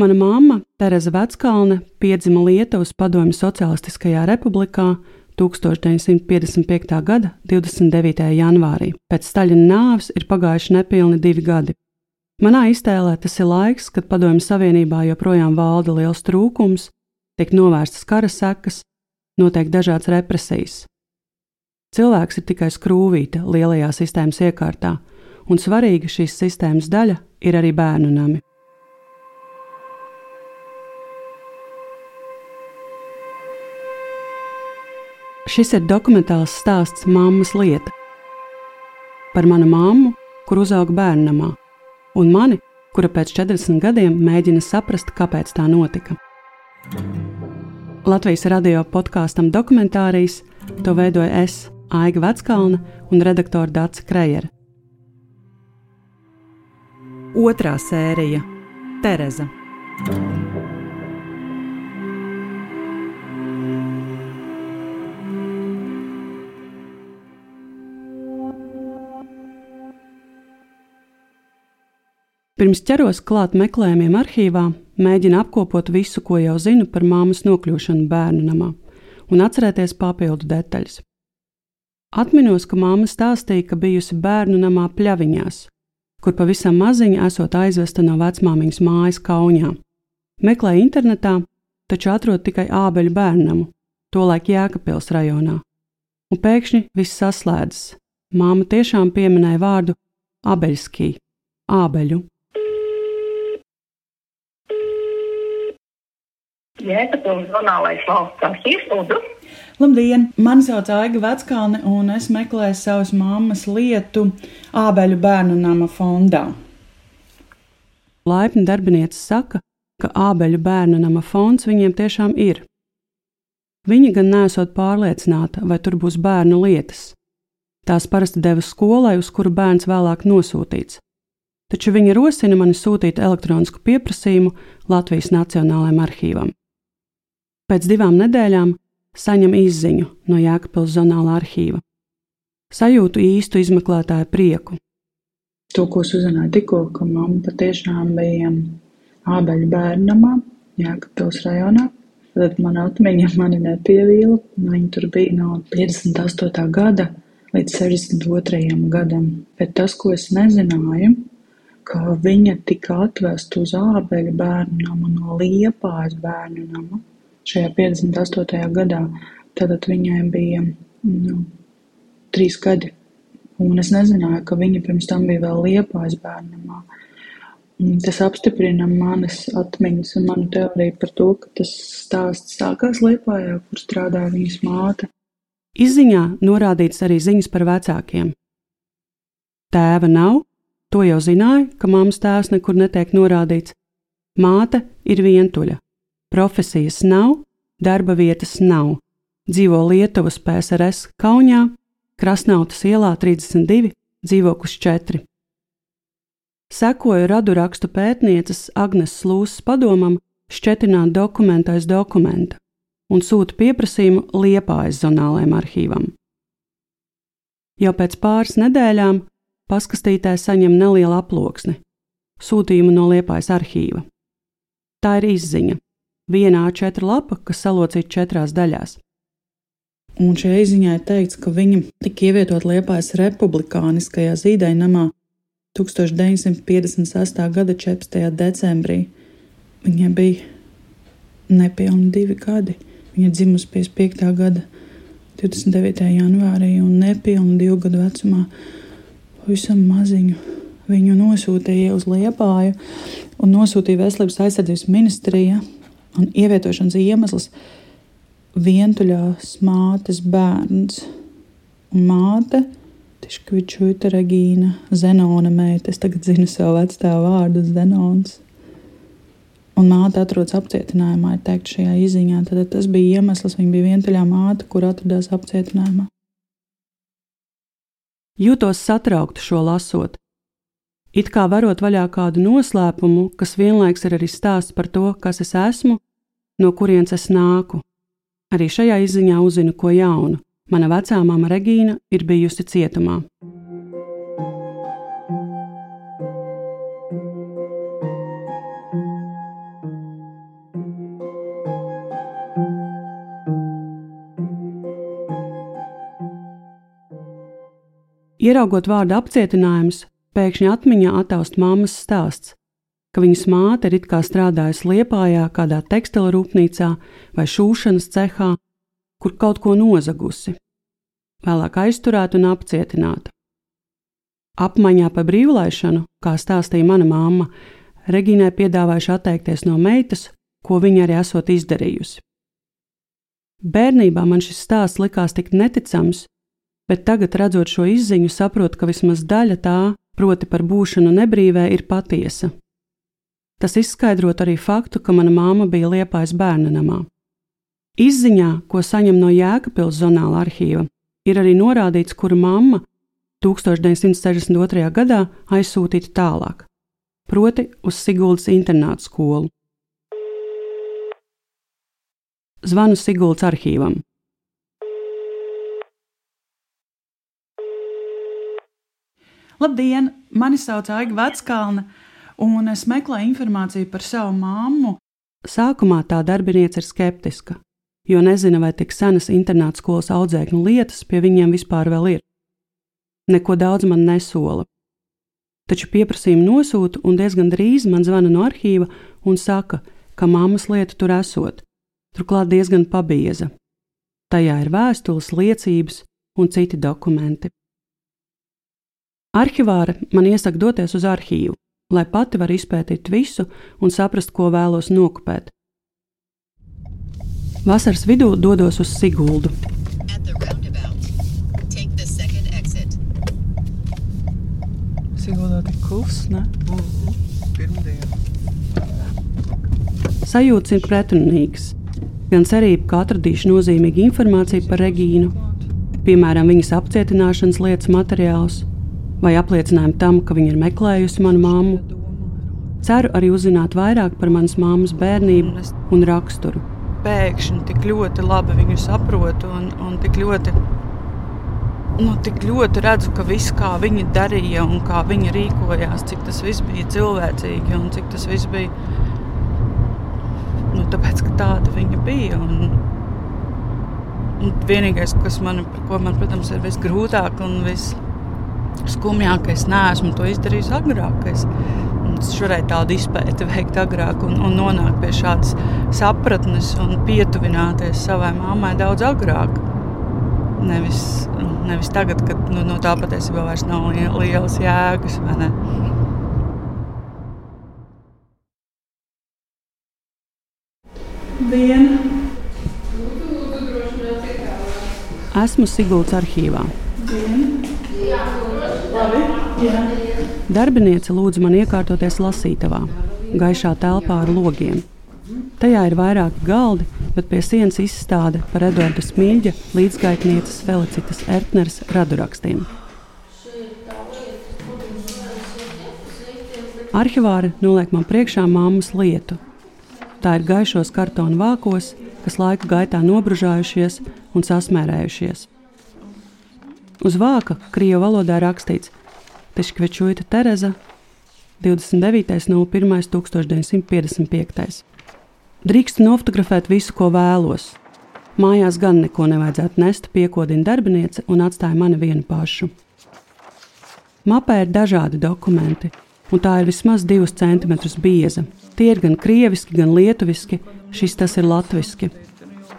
Mana mamma, Tereza Veckalne, piedzima Lietuvas Padomju Socialistiskajā republikā 1955. gada 29. janvārī. Pēc Staļina nāves ir pagājuši nepilni divi gadi. Manā iztēlē tas ir laiks, kad Padomju Savienībā joprojām valda liels trūkums, tiek novērstas kara sekas, notiek dažādas represijas. Cilvēks ir tikai skrūvīte lielajā sistēmas iekārtā, un svarīga šīs sistēmas daļa ir arī bērnu nami. Šis ir dokumentāls stāsts Māmas lieta par manu māmu, kur uzauga bērnamā, un mani, kura pēc 40 gadiem mēģina saprast, kāpēc tā notika. Latvijas radio podkāstam dokumentārijas to veidoja es, Aiga Veckalna un redaktore Dāca Krejera. Otrā sērija - Tereza. Pirms ķeros klāt meklējumiem arhīvā, mēģinu apkopot visu, ko jau zinu par māmas nokļūšanu bērnu namā, un atcerēties papildu detaļas. Atminos, ka māma stāstīja, ka bijusi bērnu namā pļaviņās, kur pavisam maziņa esot aizvesta no vecmāmiņas mājas Kaunijā. Meklēju internetā, taču atrod tikai ābeļu bērnamu, tolaik Jēkabpils rajonā. Un pēkšņi viss saslēdzas. Māma tiešām pieminēja vārdu abeļskī, ābeļu. Jēkabūras zonālais valsts arhīvs, lūdzu. Labdien! Mani sauc Aiga Veckalne, un es meklēju savas mammas lietu Ābeļu bērnu nama fondā. Laipni darbiniece saka, ka Ābeļu bērnu nama fonds viņiem tiešām ir. Viņa gan nesot pārliecināta, vai tur būs bērnu lietas. Tās parasti deva skolai, uz kuru bērns vēlāk nosūtīts. Taču viņa rosina mani sūtīt elektronisku pieprasījumu Latvijas Nacionālajiem arhīvam. Pēc divām nedēļām saņem izziņu no Jēkabpils zonālā arhīva. Sajūtu īstu izmeklētāju prieku. To, ko uzzināju tikko, ka mamma patiešām bija ābeļu bērnamā Jēkabpils rajonā. Tad man atmiņa mani nepievīla. Viņa tur bija no 58. gada līdz 62. gadam. Bet tas, ko es nezināju, ka viņa tika atvesta uz ābeļu bērnu namu no Liepājas bērnu nama šajā 58. gadā. Tātad viņai bija nu, trīs gadi. Un es nezināju, ka viņa pirms tam bija vēl liepājas bērnamā. Tas apstiprina manas atmiņas un manu teoriju par to, ka tas stāsts sākās Liepājā, kur strādāja viņas māte. Izziņā norādīts arī ziņas par vecākiem. Tēva nav, to jau zināja, ka mammas tēvs nekur netiek norādīts. Māte ir vientuļa, Profesijas nav, darba vietas nav. Dzīvo Lietuvas PSRS Kaunijā, Krasnautas ielā 32, dzīvoklis 4. Sekoju radu rakstu pētnieces Agnes Lūsas padomam šķetināt dokumentu aiz dokumenta un sūta pieprasījumu Liepājas zonālajiem arhīvam. Jau pēc pāris nedēļām paskastītē saņem nelielu aploksni - sūtījumu no Liepājas arhīva. Tā ir izziņa viena A4 lapa, kas salocīta četrās daļās. Un šajā izziņā ir teikts, ka viņa tika ievietot Liepājas republikāniskajā zīdainamā 1958. gada 14. decembrī. Viņai bija nepilni divi gadi. Viņa dzimusi 55. gada 29. janvārī un nepilni divu gadu vecumā pavisam maziņu. Viņu nosūtīja uz Liepāju un nosūtīja Veselības aizsardzības ministrijā un ievietošanas iemesls vientuļās mātes bērns. Un māte, Tiškvičuita Regīna, Zenona meita, es tagad zinu savu vecstāvu vārdu Zenons. Un māte atrodas apcietinājumā, ir teikt šajā izziņā. Tad tas bija iemesls, viņa bija vientuļā māte, kur atradās apcietinājumā. Jūtos satraukta šo lasot, It kā varot vaļā kādu noslēpumu, kas vienlaiks ir arī stāsts par to, kas es esmu, no kurienes es nāku. Arī šajā izziņā uzzinu ko jaunu. Mana vecā māma Regīna ir bijusi cietumā. Ieraugot vārdu apcietinājums, pēkšņi atmiņā attaust mammas stāsts, ka viņas māte ir it kā strādājusi liepājā kādā tekstila rūpnīcā vai šūšanas cehā, kur kaut ko nozagusi, vēlāk aizturēta un apcietināta. Apmaiņā par brīvlaišanu, kā stāstīja mana mamma, Regīnai piedāvājuši atteikties no meitas, ko viņa arī esot izdarījusi. Bērnībā man šis stāsts likās tik neticams, bet tagad, redzot šo izziņu, saprotu, ka vismaz daļa tā, proti par būšanu nebrīvē, ir patiesa. Tas izskaidrot arī faktu, ka mana māma bija liepais bērna namā. Izziņā, ko saņem no Jēkabpils zonāla arhīva, ir arī norādīts, kura mamma 1962. gadā aizsūtīta tālāk, proti uz Siguldas internātu skolu. Zvanu Siguldas arhīvam. Labdien! Mani sauc Aiga Veckalna, un es meklēju informāciju par savu mammu. Sākumā tā darbiniece ir skeptiska, jo nezina, vai tik senas internāta skolas audzēkņu lietas pie viņiem vispār vēl ir. Neko daudz man nesola. Taču pieprasījumu nosūta, un diezgan drīz man zvana no arhīva un saka, ka mammas lieta tur esot, turklāt diezgan pabieza. Tajā ir vēstules, liecības un citi dokumenti. Arhivāre man iesaka doties uz arhīvu, lai pati var izpētīt visu un saprast, ko vēlos nokopēt. Vasaras vidū dodos uz Siguldu. Siguldā tik kluss, ne? Mm -hmm. Pirmdien. Sajūtas ir pretrunīgas. Gan cerība, ka atradīšu nozīmīgu informāciju par Regīnu, piemēram, viņas apcietināšanas lietas materiālus, vai apliecinājumu tam, ka viņa ir meklējusi manu māmu. Ceru arī uzzināt vairāk par manas māmas bērnību un raksturu. Pēkšņi tik ļoti labi viņu saprotu un, un tik ļoti. Nu, tik ļoti redzu, ka viss, kā viņi darīja un kā viņi rīkojās, cik tas viss bija cilvēcīgi un cik tas viss bija. Nu, tāpēc, ka tāda viņa bija. Un, un vienīgais, kas man, man, protams, ir visgrūtāk un visgrūtāk skumjāk, ka es neesmu to izdarījis agrāk. Es, varēju tādu izpēti veikt agrāk un, un nonākt pie šādas sapratnes un pietuvināties savai mammai daudz agrāk. Nevis, nevis tagad, kad nu, no tā patiesībā vairs nav lielas jēgas. Diena. Esmu Sigūdas arhīvā. Diena. Jā. Darbiniece lūdza man iekārtoties lasītavā, gaišā telpā ar logiem. Tajā ir vairāki galdi, bet pie sienas izstāde par Edvarda Smilģa līdzgaitnieces Felicitas Ertneres radurakstiem. Arhivāri noliek man priekšā mammas lietu. Tā ir gaišos kartona vākos, kas laika gaitā nobružājušies un sasmērējušies. Uz vāka krievu valodā rakstīts Teškvečuita Tereza 29.01.1955. Drīkst nofotografēt visu, ko vēlos. Mājās gan neko nevajadzētu nest, piekodina darbiniece un atstāja mani vienu pašu. Mapē ir dažādi dokumenti, un tā ir vismaz divus centimetrus bieza. Tie ir gan krieviski, gan lietuviski, šis tas ir latviski.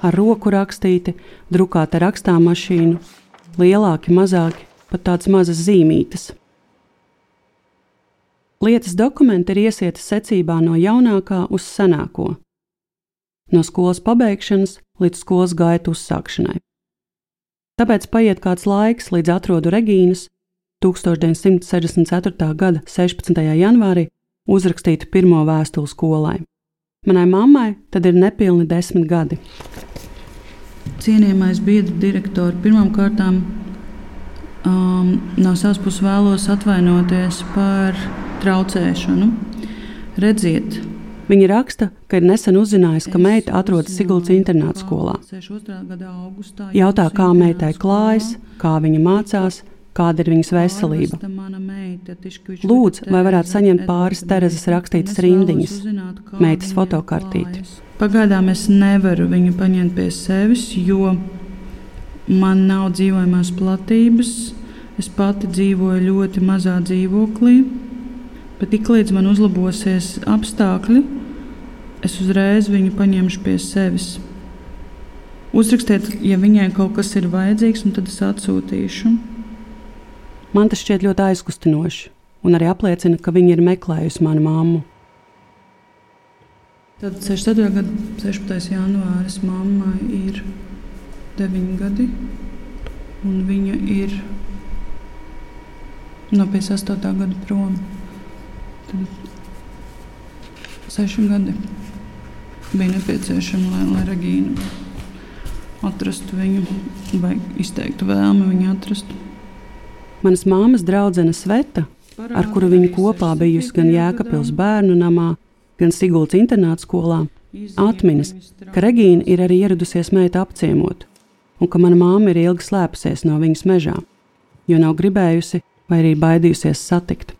Ar roku rakstīti, drukāta rakstāmašīnu, lielāki, mazāki, pat tādas mazas zīmītes. Lietas dokumenti ir iesieti secībā no jaunākā uz senāko, no skolas pabeigšanas līdz skolas gaitu uzsākšanai. Tāpēc paiet kāds laiks, līdz atrodu Regīnas 1964. gada 16. janvārī uzrakstītu pirmo vēstuli skolai. Manai mammai tad ir nepilni desmit gadi. Cienījamais biedru direktori, pirmām kārtām um, no savas puses vēlos atvainoties par traucēšanu. Redziet, Viņa raksta, ka ir nesen uzzinājusi, ka meita atrodas Siguldas internāta skolā. Jautā, kā meitai klājas, kā viņa mācās, kāda ir viņas veselība. Lūdzu, vai varētu saņemt pāris Terezas rakstītas rindiņas, meitas fotokartīti. Pagaidām es nevaru viņu paņemt pie sevis, jo man nav dzīvojamās platības. Es pati dzīvoju ļoti mazā dzīvoklī, bet tik līdz man uzlabosies apstākļi, es uzreiz viņu paņemšu pie sevis. Uzrakstiet, ja viņai kaut kas ir vajadzīgs, un tad es atsūtīšu. Man tas šķiet ļoti aizkustinoši, un arī apliecina, ka viņa ir meklējusi manu māmu. Tad 64. gada 16. janvāris mammai ir 9 gadi, un viņa ir no 58. gada prom. 6 gadi bija nepieciešami, lai, lai Regīna atrastu viņu, vai izteiktu vēlmi viņu atrast. Manas māmas draudzene Sveta, ar kuru viņa kopā bijusi gan Jēkabils bērnu namā, gan Siguldas internāta skolā, atminas, ka Regīna ir arī ieradusies meitu apciemot, un ka mana māma ir ilgi slēpusies no viņas mežā, jo nav gribējusi vai arī baidījusies satikt.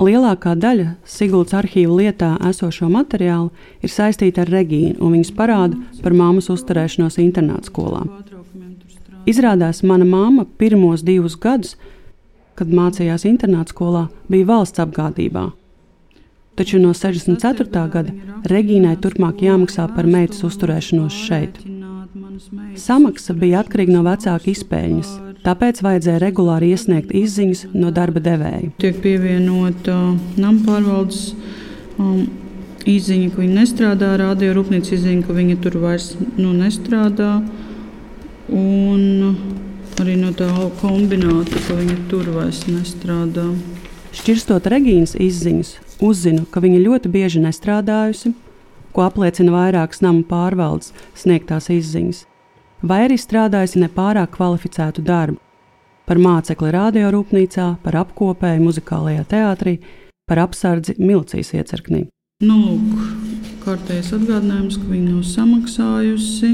Lielākā daļa Siguldas arhīva lietā esošo materiālu ir saistīta ar Regīnu un viņas parādu par māmas uzturēšanos internāta skolā. Izrādās, mana māma pirmos divus gadus, kad mācījās internāta skolā, bija valsts apgādībā taču no 64. gada Regīnai turpmāk jāmaksā par meitas uzturēšanos šeit. Samaksa bija atkarīga no vecāka izpēļņas, tāpēc vajadzēja regulāri iesniegt izziņas no darba devēja. Tiek pievienota nama pārvaldes um, izziņa, ka viņa nestrādā, radio rūpnīcas izziņa, ka viņa tur vairs nu, nestrādā. Un arī no tā kombināta, ka viņa tur vairs nestrādā. Šķirstot Regīnas izziņas, uzzinu, ka viņa ļoti bieži nestrādājusi, ko apliecina vairākas nama pārvaldes sniegtās izziņas, vai arī strādājusi nepārāk kvalificētu darbu par mācekli radiorūpnīcā, par apkopēju muzikālajā teātrī, par apsardzi milicijas iecirknī. Nu, lūk, kārtējs atgādinājums, ka viņa nav samaksājusi,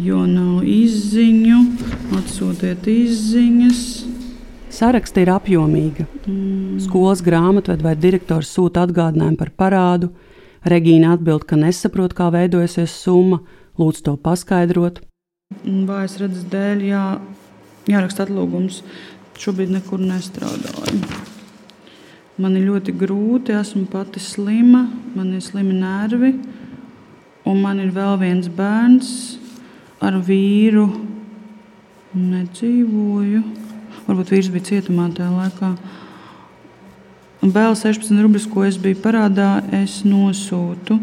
jo nav izziņu, atsūtiet izziņas. Saraksta ir apjomīga. Mm. Skolas grāmatved vai direktors sūta atgādinājumu par parādu. Regīna atbild, ka nesaprot, kā veidojusies summa, lūdz to paskaidrot. Vājas redzes dēļ jā, jāraksta atlūgums. Šobrīd nekur nestrādāju. Man ir ļoti grūti, esmu pati slima, man ir slimi nervi, un man ir vēl viens bērns ar vīru. Nedzīvoju. Varbūt vīrs bija cietumā tajā laikā. Un vēl 16 rubļus, ko es biju parādā, es nosūtu.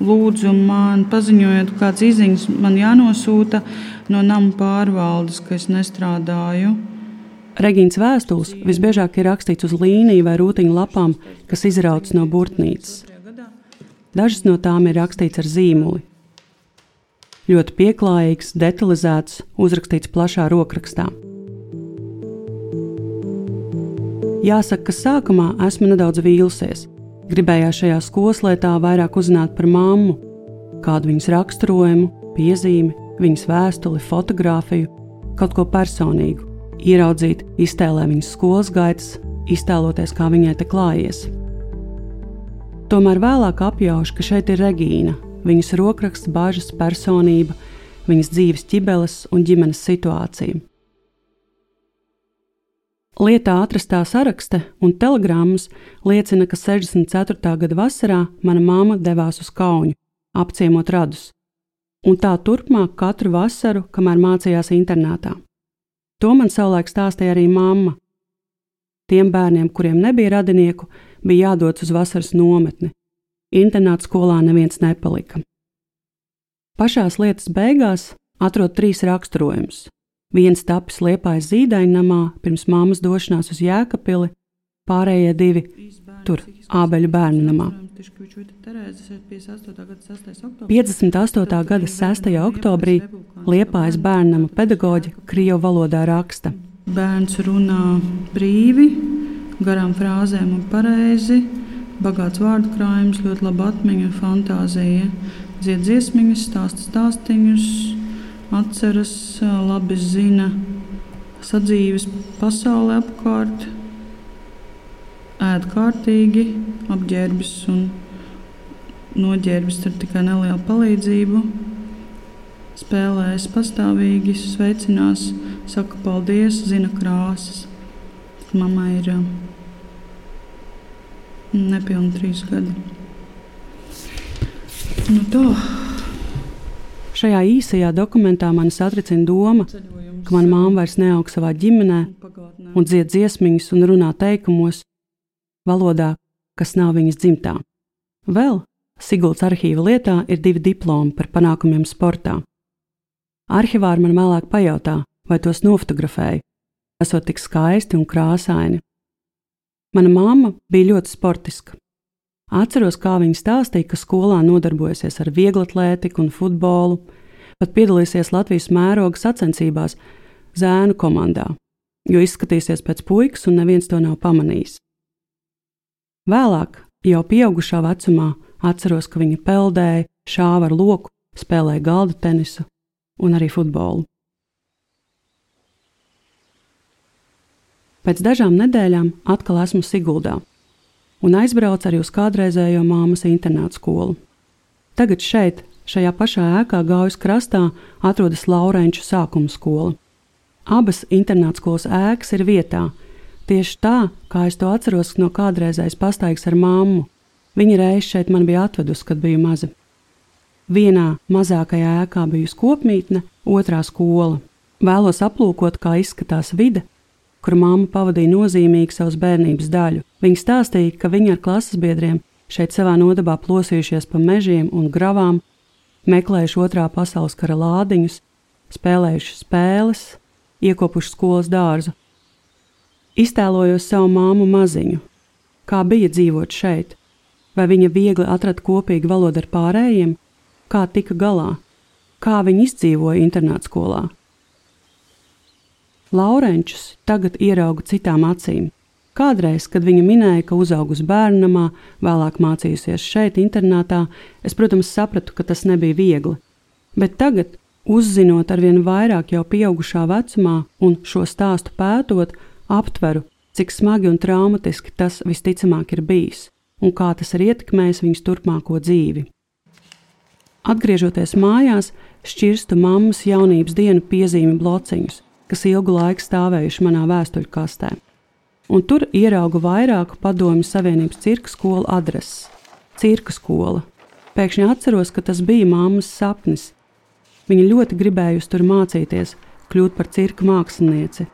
Lūdzu, man paziņojiet, kādas izziņas man jānosūta no nama pārvaldes, ka es nestrādāju. Regīnas vēstules visbiežāk ir rakstīts uz līniju vai rūtiņu lapām, kas izrautas no burtnīcas. Dažas no tām ir rakstīts ar zīmoli. Ļoti pieklājīgs, detalizēts, uzrakstīts plašā rokrakstā. Jāsaka, ka sākumā esmu nedaudz vīlusies. Gribējās šajā skolas lietā vairāk uzzināt par mammu, kādu viņas raksturojumu, piezīmi, viņas vēstuli, fotografiju, kaut ko personīgu, ieraudzīt, iztēlēt viņas skolas gaitas, iztēloties, kā viņai te klājies. Tomēr vēlāk apjaušu, ka šeit ir Regīna, viņas rokraksts, bažas, personība, viņas dzīves ķibeles un ģimenes situācija. Lietā atrastā sarakste un telegrammas liecina, ka 64. gada vasarā mana māma devās uz Kaunu, apciemot radus, un tā turpmāk katru vasaru, kamēr mācījās internātā. To man savulaik stāstīja arī mamma. Tiem bērniem, kuriem nebija radinieku, bija jādodas uz vasaras nometni. Internāta skolā neviens nepalika. Pašās lietas beigās atrod trīs raksturojumus Viens tapis liepājas zīdainamā pirms māmas došanās uz Jēkabili, pārējie divi tur, Ābeļu bērnu namā. 58. gada 6. oktobrī Liepājas bērnama pedagoģa Krievu valodā raksta. Bērns runā brīvi, garām frāzēm un pareizi, bagāts vārdu krājums, ļoti laba atmiņa un fantāzija. Dzied dziesmiņas, stāsta stāstījumus, atceras, labi zina sadzīves pasaulē apkārt, ēd kārtīgi, apģērbis un noģērbis ar tikai nelielu palīdzību, spēlēs pastāvīgi, sveicinās saka paldies, zina krāsas. Mamma ir nepilni trīs gadi. Nu, tā. Šajā īsajā dokumentā man satricina doma, ka mana māma vairs neaug savā ģimenē un dzied dziesmiņas un runā teikumos, valodā, kas nav viņas dzimtā. Vēl Siguldas arhīva lietā ir divi diplomi par panākumiem sportā. Arhivāri man vēlāk pajautā, vai tos nofotografēju, esot tik skaisti un krāsaini. Mana mamma bija ļoti sportiska. Atceros, kā viņa stāstīja, ka skolā nodarbojasies ar vieglatlētiku un futbolu, pat piedalīsies Latvijas mēroga sacensībās zēnu komandā, jo izskatīsies pēc puikas un neviens to nav pamanījis. Vēlāk, jau pieaugušā vecumā, Atceros, ka viņa peldēja, šāva ar loku, spēlēja galda tenisu un arī futbolu. Pēc dažām nedēļām atkal esmu Siguldā un aizbraucu arī uz kādreizējo māmas internātu skolu. Tagad šeit, šajā pašā ēkā gaujas krastā, atrodas Laurenču sākuma skola. Abas internāta skolas ēkas ir vietā, tieši tā, kā es to atceros no kādreizējas pastaigas ar māmu, Viņa reiz šeit man bija atvedusi, kad biju maza. Vienā mazākajā ēkā bijusi kopmītne, otrā skola. Vēlos aplūkot, kā izskatās vide, kur mamma pavadīja nozīmīgu savas bērnības daļu. Viņa stāstīja, ka viņa ar klases biedriem šeit savā nodabā plosījušies pa mežiem un gravām, meklējuši otrā pasaules kara lādiņus, spēlējuši spēles, iekopuši skolas dārzu. Iztēlojos savu māmu maziņu, kā bija dzīvot šeit, Vai viņa viegli atrada kopīgu valodu ar pārējiem, kā tika galā, kā viņa izdzīvoja internāta skolā? Laurenčus tagad ierauga citām acīm. Kādreiz, kad viņa minēja, ka uzaugusi bērnamā, vēlāk mācījusies šeit, internātā, es, protams, sapratu, ka tas nebija viegli. Bet tagad, uzzinot ar vien vairāk jau pieaugušā vecumā un šo stāstu pētot, aptveru, cik smagi un traumatiski tas visticamāk ir bijis un kā tas ir ietekmējis viņas turpmāko dzīvi. Atgriežoties mājās, šķirstu mammas jaunības dienu piezīmi blociņus, kas ilgu laiku stāvējuši manā vēstuļkastē. Un tur ieraugu vairāku padomju Savienības cirka skolu adreses - cirka skola. Pēkšņi atceros, ka tas bija mammas sapnis. Viņa ļoti gribējusi tur mācīties, kļūt par cirka mākslinieci.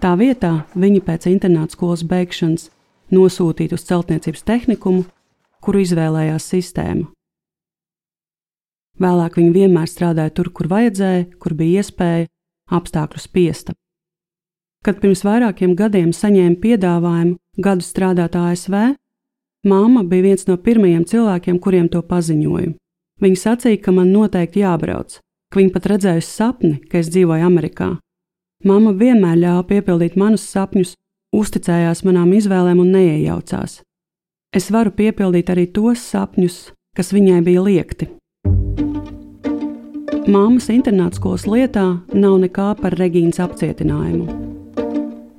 Tā vietā viņa pēc internāta skolas beigšanas nosūtīt uz celtniecības tehnikumu, kuru izvēlējās sistēma. Vēlāk viņa vienmēr strādāja tur, kur vajadzēja, kur bija iespēja, apstākļu spiesta. Kad pirms vairākiem gadiem saņēma piedāvājumu gadu strādāt ASV, māma bija viens no pirmajiem cilvēkiem, kuriem to paziņoju. Viņa sacīja, ka man noteikti jābrauc, ka viņa pat redzējusi sapni, ka es dzīvoju Amerikā. Māma vienmēr ļāva piepildīt manus sapņus, uzticējās manām izvēlēm un neiejaucās. Es varu piepildīt arī tos sapņus, kas viņai bija liekti. Māmas internāta skolas lietā nav nekā par Regīnas apcietinājumu.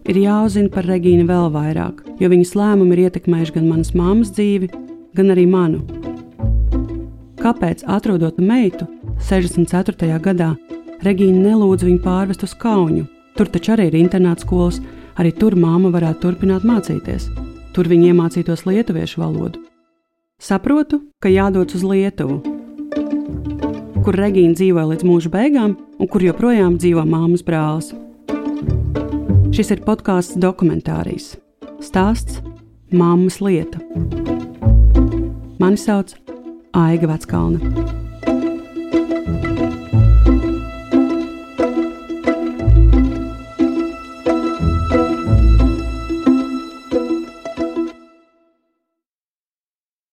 Ir jāuzzina par Regīnu vēl vairāk, jo viņas lēmumi ir ietekmējuši gan manas māmas dzīvi, gan arī manu. Kāpēc, atrodot meitu 64. gadā, Regīna nelūdza viņu pārvest uz Kaunu? Tur taču arī ir internāta skolas, Arī tur māma varētu turpināt mācīties. Tur viņa iemācītos lietuviešu valodu. Saprotu, ka jādodas uz Lietuvu, kur Regīna dzīvoja līdz mūža beigām un kur joprojām dzīvo māmas brālis. Šis ir podkāsts dokumentārijas. Stāsts Māmas lieta. Mani sauc Aiga Veckalna.